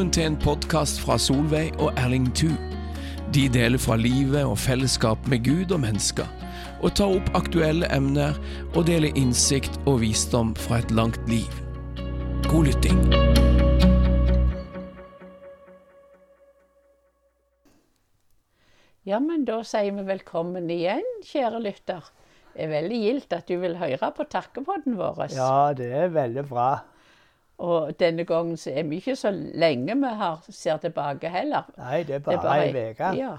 Velkommen til en podkast fra Solveig og Erling Thu. De deler fra livet og fellesskap med Gud og mennesker, og tar opp aktuelle emner og deler innsikt og visdom fra et langt liv. God lytting. Ja, men da sier vi velkommen igjen, kjære lytter. Det er veldig gildt at du vil høre på takkepodden vår. Ja, det er veldig bra. Og denne gangen så er vi ikke så lenge vi har, ser tilbake heller. Nei, det er bare ei uke. Ja.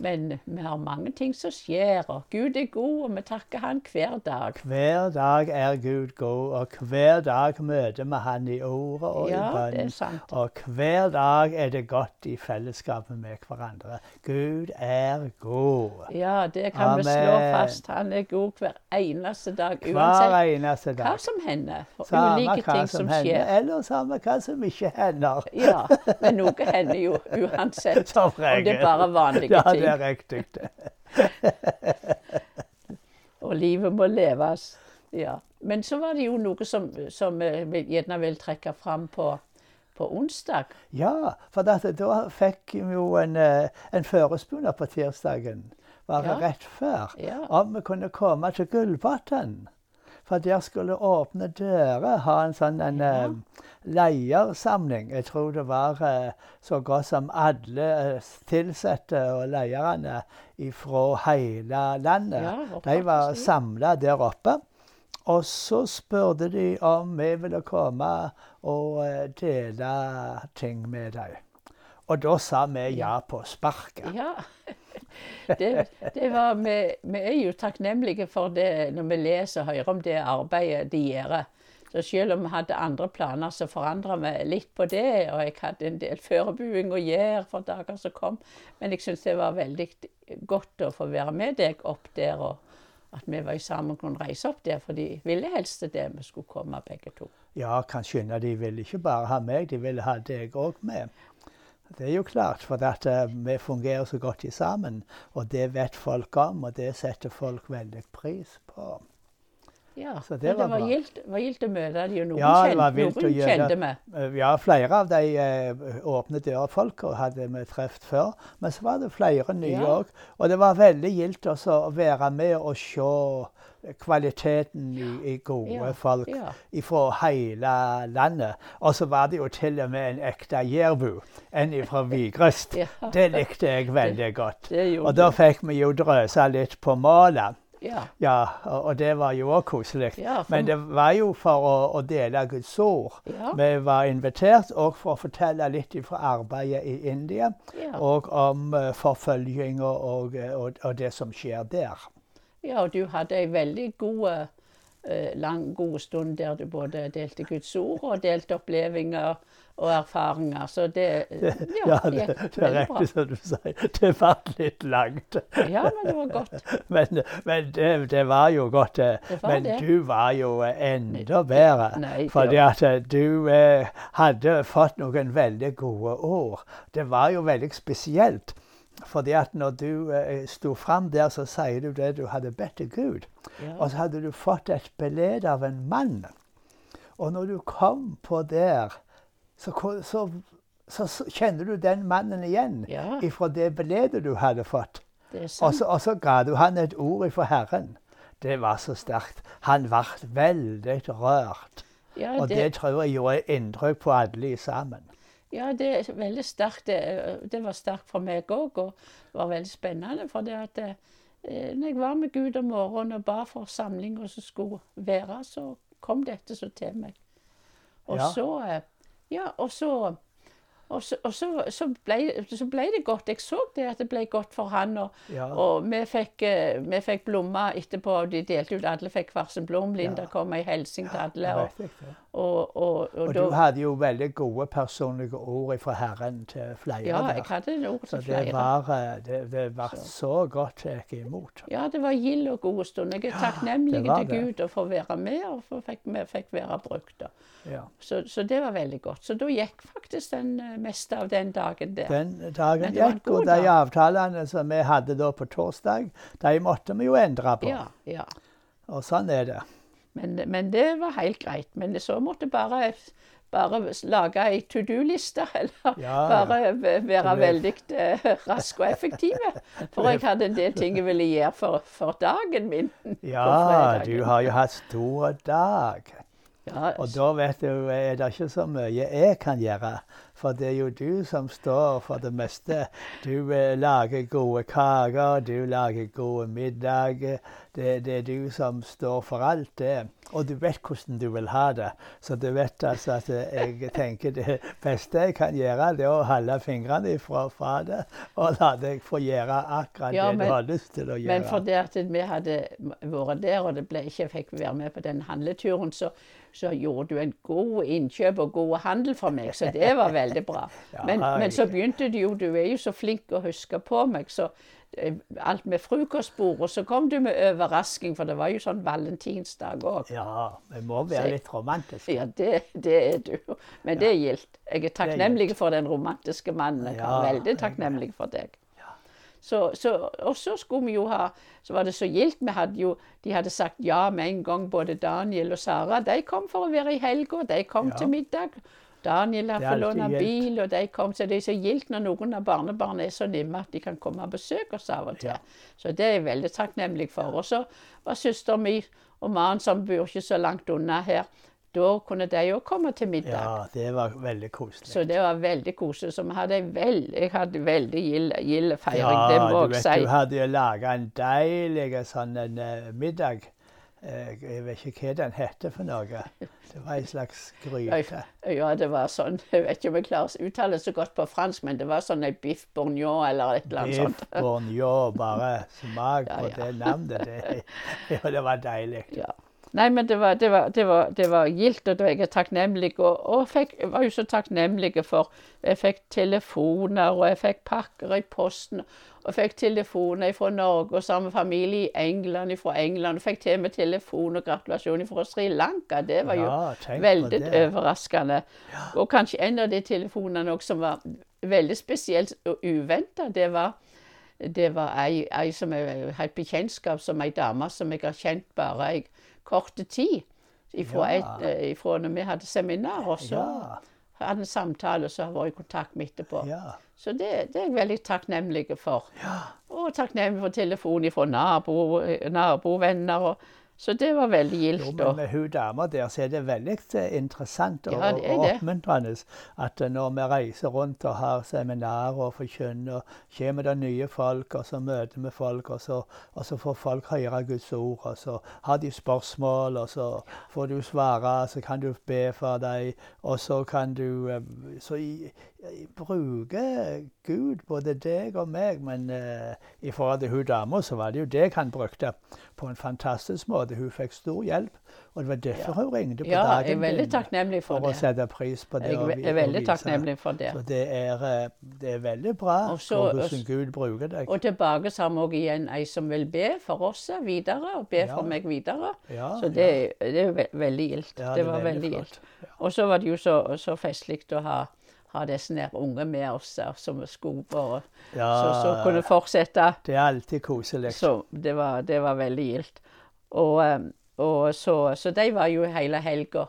Men vi har mange ting som skjer, Gud er god, og vi takker Han hver dag. Hver dag er Gud god, og hver dag møter vi Han i ordet og ja, i bønnen. Og hver dag er det godt i fellesskapet med hverandre. Gud er god. Ja, det kan Amen. vi slå fast. Han er god hver eneste dag. Uansett hver eneste dag. hva som hender. Samme ulike ting som, som skjer. Eller samme hva som ikke hender. ja, men noe hender jo uansett. Om det er bare vanlige ja, ting er riktig. og livet må leves. Ja. Men så var det jo noe som, som vi gjerne vil trekke fram på, på onsdag. Ja, for da fikk vi jo en, eh, en forespørsel på tirsdagen. Bare ja. rett før. Ja. Om vi kunne komme til Gullbotn. For der skulle åpne dører ha en sånn en, ja. Leiersamling. Jeg tror det var uh, så godt som alle ansatte og lederne fra hele landet. Ja, de var samla der oppe. Og så spurte de om vi ville komme og dele ting med dem. Og da sa vi ja på sparket. Ja. det, det var, vi, vi, er jo takknemlige for det når vi leser og hører om det arbeidet de gjør. Så selv om vi hadde andre planer, så forandra vi litt på det. Og jeg hadde en del forberedelse å gjøre for dager som kom. Men jeg syns det var veldig godt å få være med deg opp der, og at vi var sammen og kunne reise opp der. For de ville helst det vi skulle komme, begge to. Ja, kan skjønne de ville ikke bare ha meg, de ville ha deg òg med. Det er jo klart, for at uh, vi fungerer så godt sammen. Og det vet folk om, og det setter folk veldig pris på. Ja, så det, var, det var gildt å møte dem. Noen, ja, kjente, noen kjente vi. Eh, ja, flere av de eh, åpne dørfolka hadde vi truffet før. Men så var det flere nye òg. Ja. Og det var veldig gildt å være med og se kvaliteten i, i gode folk fra hele landet. Og så var det jo til og med en ekte jærbu, en fra Vigrest. ja. Det likte jeg veldig det, godt. Det og da fikk vi jo drøsa litt på målet. Ja. ja. og det var jo òg koselig. Ja, Men det var jo for å, å dele Guds ord. Ja. Vi var invitert òg for å fortelle litt fra arbeidet i India. Og om uh, forfølginga og, og, og, og, det som skjer der. Ja, og du hadde ei veldig god, eh, lang, god stund der du både delte Guds ord og delte opplevelser og erfaringer. Så det Ja, ja det, det, er riktig som du sier. Det ble litt langt. Ja, men det var godt. men, men det, det, var jo godt. Eh, var men det. du var jo enda bedre. Nei, fordi at eh, du eh, hadde fått noen veldig gode ord. Det var jo veldig spesielt. Fordi at når du eh, sto fram der, så sier du det du hadde bedt til Gud. Ja. Og så hadde du fått et beled av en mann. Og når du kom på der, så, så, så, så kjenner du den mannen igjen ja. ifra det beledet du hadde fått. Og så. Og så ga du han et ord ifra Herren. Det var så sterkt. Han ble veldig rørt. Ja, og det tror jeg gjorde inntrykk på alle sammen. Ja, det er veldig sterkt. Det, det var sterkt for meg òg, og var veldig spennende. For det at eh, når jeg var med Gud om morgenen og ba for samlinga som skulle være, så kom dette så til meg. Og ja. så eh, Ja, og så og, så, og så, så, ble, så, ble, det godt. Jeg så det at det ble godt for han. Og, ja. og vi, fikk, eh, vi fikk blomster etterpå. De delte ut, alle fikk hver sin blom. Linda ja. kom med ei hilsen til alle. Og, og, og, og, du hadde jo veldig gode personlige ord fra Herren til flere ja, jeg hadde ord til så flere. Det var, eh, det, det var så. så godt tatt imot. Ja, det var gild og gode stunder. Jeg er takknemlig til Gud å få være med, og for fikk, fikk være brukt. Ja. Så, så, det var veldig godt. Så da gikk faktisk den eh, meste av den dagen der. Den dagen gikk, og de avtalene som vi hadde da på torsdag, de måtte vi jo endre på. Ja, ja. Og sånn er det. Men, men, det var helt greit. Men så måtte bare bare lage ei to do-liste, eller Ja, bare være veldig eh, rask og effektive. For jeg hadde en del ting jeg ville gjøre for, for dagen min. Ja, du har jo hatt stor dag. Ja, Og da vet du, er det ikke så mye jeg kan gjøre. For det er jo du som står for det meste. Du eh, lager gode kaker, du lager gode middager. Det, det er du som står for alt det. Og du vet hvordan du vil ha det. Så du vet altså at jeg tenker det beste jeg kan gjøre, det er å holde fingrene ifra fra det og la deg få gjøre akkurat Ja, det men- du har lyst til å gjøre. Men fordi at vi hadde vært der, og det ble ikke jeg fikk være med på den handleturen, så, så gjorde du en god innkjøp og god handel for meg. Så det var veldig bra. Men, men så begynte du jo Du er jo så flink å huske på meg, så eh, alt med frokostbord. Og så kom du med overrasking, for det var jo sånn valentinsdag òg. Ja, vi må være litt romantiske. Ja, det, det er du. Men det er gildt. Jeg er takknemlig for den romantiske mannen. Jeg er veldig takknemlig for deg. Så, så, og så skulle vi jo ha Så var det så gildt. Vi hadde jo, de hadde sagt ja med en gang, både Daniel og Sara. De kom for å være i helga. De kom Ja. til middag. Daniel har fått låne bil, og de kom. Så det er så gildt når noen av barnebarna er så nimme at de kan komme og besøke oss av og til. Ja. Så det er jeg veldig takknemlig for. Og så var søster mi og mannen som bor ikke så langt unna her, da kunne de òg komme til middag. Ja, det var veldig koselig. Så det var veldig koselig. Så vi hadde en veld, jeg hadde veldig gild, feiring, ja, det må du jeg vet, si. du hadde jo laga en deilig sånn en, eh, middag. Eh, jeg vet ikke hva den heter for noe. Det var en slags gryte. Ja, det var sånn Jeg vet ikke om jeg klarer å uttale det så godt på fransk, men det var sånn ei biff bourgnon eller et eller annet Biff sånt. bourgnon, bare smak Ja, på ja. det navnet. Det, ja, det var deilig. Ja. Nei, men det var, det var, det var, det var gildt, og er jeg takknemlig. Og, og fikk, jeg var jo så takknemlig for Jeg fikk telefoner, og jeg fikk pakker i posten. Og fikk telefoner fra Norge og samme familie i England fra England. Og fikk til med telefon og gratulasjoner fra Sri Lanka. Det var jo Ja, veldig overraskende. overraskende. Og kanskje en av de telefonene som var veldig spesielt og uventa, det var det var ei, ei som jeg har et bekjentskap som ei dame som jeg har kjent bare ei kort tid. Ifra, Ja. et, eh, ifra når vi hadde seminar, og så Ja, hadde en samtale, og så har vært i kontakt med etterpå. ja. Så det, det er jeg veldig takknemlig for. Og takknemlig for telefon fra nabo, nabovenner. Og, så det var veldig Jo, gildt. men med hun dama der, så er det veldig eh, interessant og, Ja, og oppmuntrende at eh, når vi reiser rundt og har seminarer og forkynner, og kommer det nye folk, og så møter vi folk, og så, og så får folk høre Guds ord, og så har de spørsmål, og så får du svare, så kan du be for dem, og så kan du eh, Så i, i, bruke Gud, både deg og meg, men eh, i forhold til hun dama, så var det jo deg han brukte på en fantastisk måte. Hun fikk stor hjelp, og det var derfor hun ringte på Ja, dagen jeg er veldig takknemlig for for å sette pris på det. Jeg er veldig takknemlig for det. Så det er, eh, det er veldig bra også, hvordan Gud bruker deg. Og tilbake så har vi òg igjen ei som vil be for oss videre, og be Ja. for meg videre. Ja, Så det, det er veldig gildt. Ja, det var veldig flott. gildt. Og så var det jo så, så festlig å ha, ha disse her unge med oss der, som skulle bare Ja, så, så kunne fortsette. det er alltid koselig. Så det var, det var veldig gildt. Og, og så, så de var jo hele helga.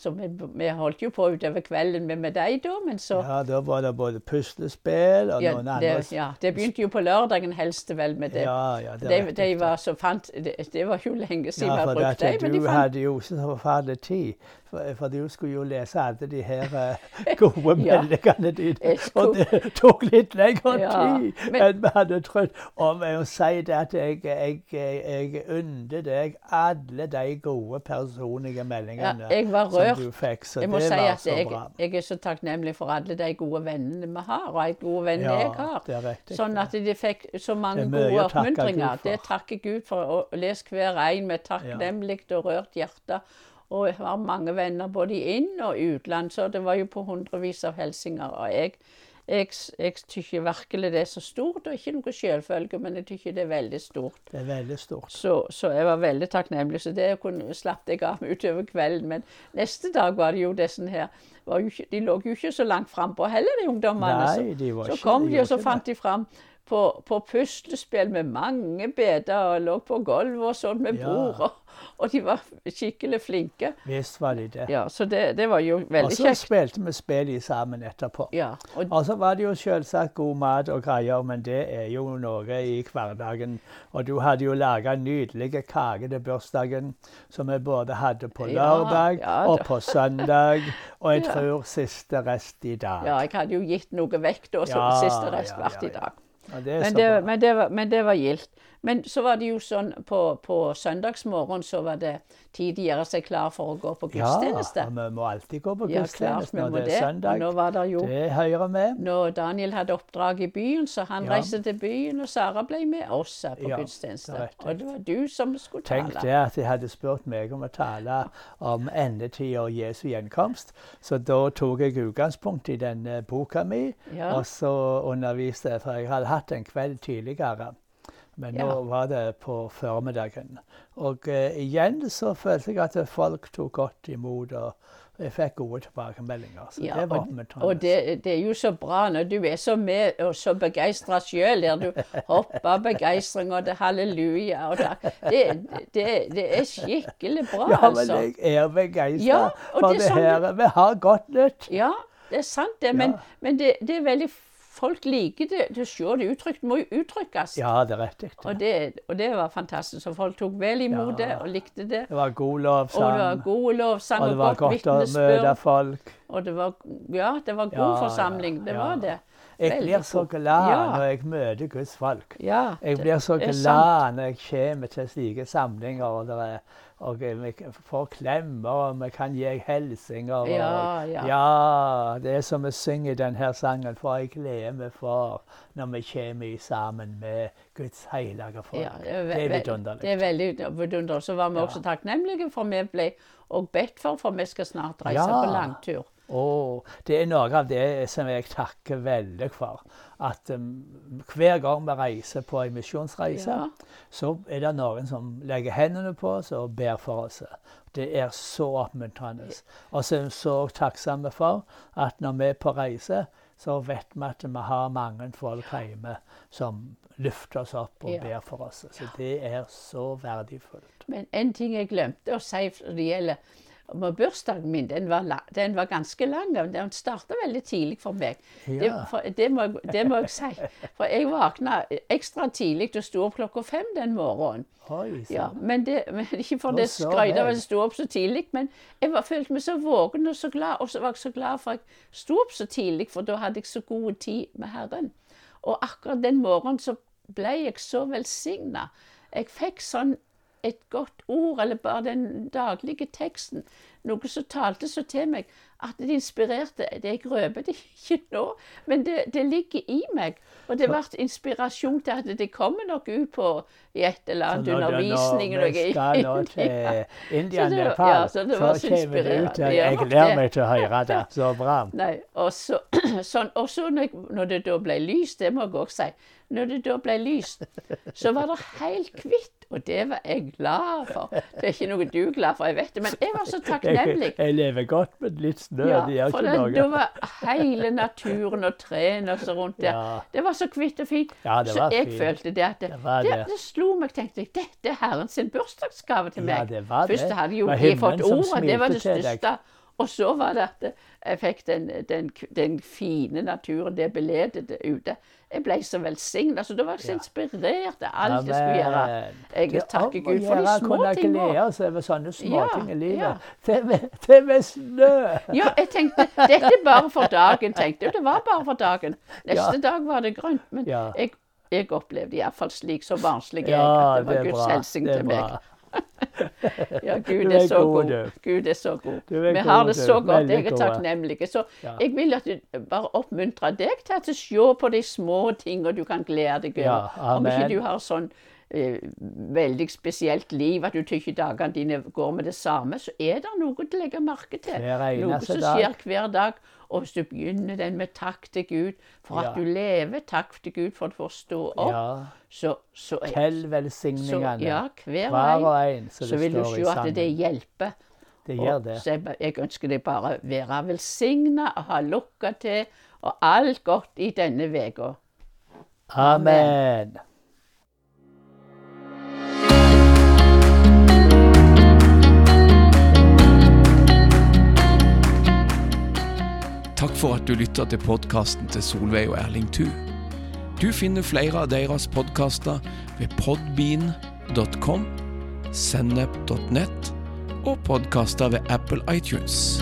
Så vi, vi holdt jo på utover kvelden med, med dem da, men så Ja, da var det både puslespill og ja, noen andre det, ja, det begynte jo på lørdagen helst vel med det. Ja, ja, det de, de var så fant, det, det var jo lenge siden Ja, vi har hadde brukt dem, men de du fant hadde jo så forferdelig tid. For, for du skulle jo lese alle de her eh, gode Ja. meldingene dine. Og det tok litt lengre Ja, tid men- enn vi hadde trodd. Og jeg må si det at jeg, jeg, jeg unner deg alle de gode personlige meldingene Ja, jeg var rørt. som du fikk. Så Jeg må det si var at så jeg, bra. jeg er så takknemlig for alle de gode vennene vi har, og de gode vennene jeg har. riktig. Sånn at de fikk så mange gode oppmuntringer. Det takker Gud for. Og les hver en med takknemlig og rørt hjerte. Og jeg har mange venner både i inn- og utland, så det var jo på hundrevis av hilsener. Og jeg, jeg, jeg syns virkelig det er så stort, og ikke noe selvfølge, men jeg syns det er veldig stort. Det er veldig stort. Så, så jeg var veldig takknemlig. Så det kunne, slapp jeg av utover kvelden. Men neste dag var det jo disse her var jo ikke, De lå jo ikke så langt frampå heller, de ungdommene. Nei, de var så, så kom de og så fant de fram på, på puslespill med mange beder og lå på gulvet og sånn med Ja. bord. Og, og de var skikkelig flinke. Visst var de det. Ja, Så det, det var jo Og veldig så kjekt. spilte vi spill sammen etterpå. Ja, og, Og så var det jo selvsagt god mat og greier, men det er jo noe i hverdagen. Og du hadde jo laga nydelige kaker til bursdagen, som vi både hadde på lørdag ja, og på søndag. Og jeg Ja. tror siste rest i dag. ja, jeg hadde jo gitt noe vekk da, Ja, siste rest ja, ja, i dag. Og det Men det, men, det var, men det var gildt. Men så var det jo sånn på, på søndagsmorgen så var det tid å gjøre seg klar for å gå på gudstjeneste. Ja, vi må alltid gå på gudstjeneste ja, når det det. er Og søndag. nå var det jo Det hører med. Når Daniel hadde oppdrag i byen, så han Ja. reiste til byen, og Sara ble med oss på Ja, gudstjeneste. det. Og det var du som skulle Tenk tale. det at de hadde spurt meg om å tale om endetid og Jesu gjenkomst. Så da tok jeg utgangspunkt i denne boka mi, og så underviste jeg. For jeg hadde hatt en kveld tidligere. Men nå Ja. var det på formiddagen. Og eh, igjen så følte jeg at folk tok godt imot, og jeg fikk gode tilbakemeldinger. Så Ja, det var oppmuntrende. og det, det er jo så bra når du er så med og så begeistra sjøl, der du hopper av begeistring og det halleluja og takk. Det, det, det er skikkelig bra, ja, men altså. jeg er begeistra Ja, for det det, sånn her. Vi har godt nytt. Ja, det er sant det, men, Ja. men det, det er veldig Folk liker det til å se det uttrykt. Det må jo uttrykkes. Ja, det er riktig. Og det, og det var fantastisk. Og folk tok vel imot Ja. det og likte det. Det var god Og lovsang. det var gode lovsang Og og, det var godt godt å møte folk. Og det var, ja, det var god Ja, forsamling. Det var det. Jeg Veldig blir så glad når jeg møter Guds folk. Ja, Jeg blir så glad når jeg kommer til slike samlinger. Og, det er, og vi får klemmer, og vi kan gi hilsener. og- Ja, ja. ja, det er som vi synger denne sangen. For jeg gleder meg for når vi kommer sammen med Guds hellige folk. Ja, det, er, er vidunderlig. Det er veldig vidunderlig. Så var vi også takknemlige for vi ble og bedt for, for vi skal snart reise på langtur. Og det er noe av det som jeg takker veldig for. At um, hver gang vi reiser på en misjonsreise, Ja. så er det noen som legger hendene på oss og ber for oss. Det er så oppmuntrende. Og så er vi så takksomme for at når vi er på reise, så vet vi at vi har mange folk hjemme som løfter oss opp og Ja. ber for oss. Så det er så verdifullt. Men en ting jeg glemte å si når det gjelder om bursdagen min, den var, den var ganske lang. Den starta veldig tidlig for meg. Det, for, det, må, det må jeg si. For jeg våkna ekstra tidlig og sto opp klokka fem den morgenen. Oi, Ja, men, det, men Ikke for det skrøyta av at jeg sto opp så tidlig, men jeg var, følte meg så våken og så glad. Og så var jeg så glad for at jeg sto opp så tidlig, for da hadde jeg så god tid med Herren. Og akkurat den morgenen så ble jeg så velsigna. Jeg fikk sånn et godt ord, eller bare den daglige teksten. Noe som talte så til meg at det inspirerte. Det Jeg røper det ikke nå, men det, det ligger i meg. Og det ble inspirasjon til at det kommer nok ut på i et eller annet undervisning. når vi skal nå til India Så det- Nepal, ja, så det så kommer det ut. Jeg, og Jeg lærer meg til å høre det. Så bra. Nei, og så, sånn, og så når, det da ble lyst, det må jeg også si, når det da ble lyst, så var det helt hvitt, og det var jeg glad for. Det er ikke noe du er glad for, jeg vet det, men jeg var så takknemlig. Jeg, jeg lever godt med litt snø. det gjør ikke det, For da var hele naturen og trærne og så rundt der. Ja. Det var så hvitt og fint. Ja, det så jeg fint. følte det at det, Det det, det. slo meg, tenkte jeg. Dette er Herren sin bursdagsgave til Ja, meg. det var det. Først hadde jo jeg fått ordet, det var det største. deg. Og så var det at jeg fikk den, den, den fine naturen, det beledede ute. Jeg ble så velsigna, så da var jeg så inspirert av alt jeg skulle gjøre. Jeg takker Gud for de små tingene. kunne glede seg oss over sånne Ja, småting i livet. ja. Til med, til med snø! Ja, jeg tenkte dette er bare for dagen, tenkte jeg. Det var bare for dagen. Neste dag var det grønt. Men Ja. jeg, jeg opplevde iallfall slik så barnslig jeg Ja, at det var Guds hilsen til meg. Ja, Gud er så god. Gud er så god. Vi har det så godt. Jeg er takknemlig. Så jeg vil at du bare oppmuntrer deg til å se på de små tingene du kan glede deg over. Om ikke du har sånn veldig spesielt liv, at du tykker dagene dine går med det samme, så er det noe til å legge merke til. Noe som skjer hver dag. Og hvis du begynner den med takk til Gud for at Ja. du lever, takk til Gud for at du får stå opp, Ja. så, så, Tell velsigningene. så ja, hver, Hver og en, så så vil du se at det hjelper. Det gjør Og. Så jeg, jeg ønsker deg bare være velsigna og ha lukka til, og alt godt i denne uka. Amen. Takk du lytta til podkasten til Solveig og Erling Thu. Du finner flere av deres podkaster ved podbean.com, sennep.net og podkaster ved Apple iTunes.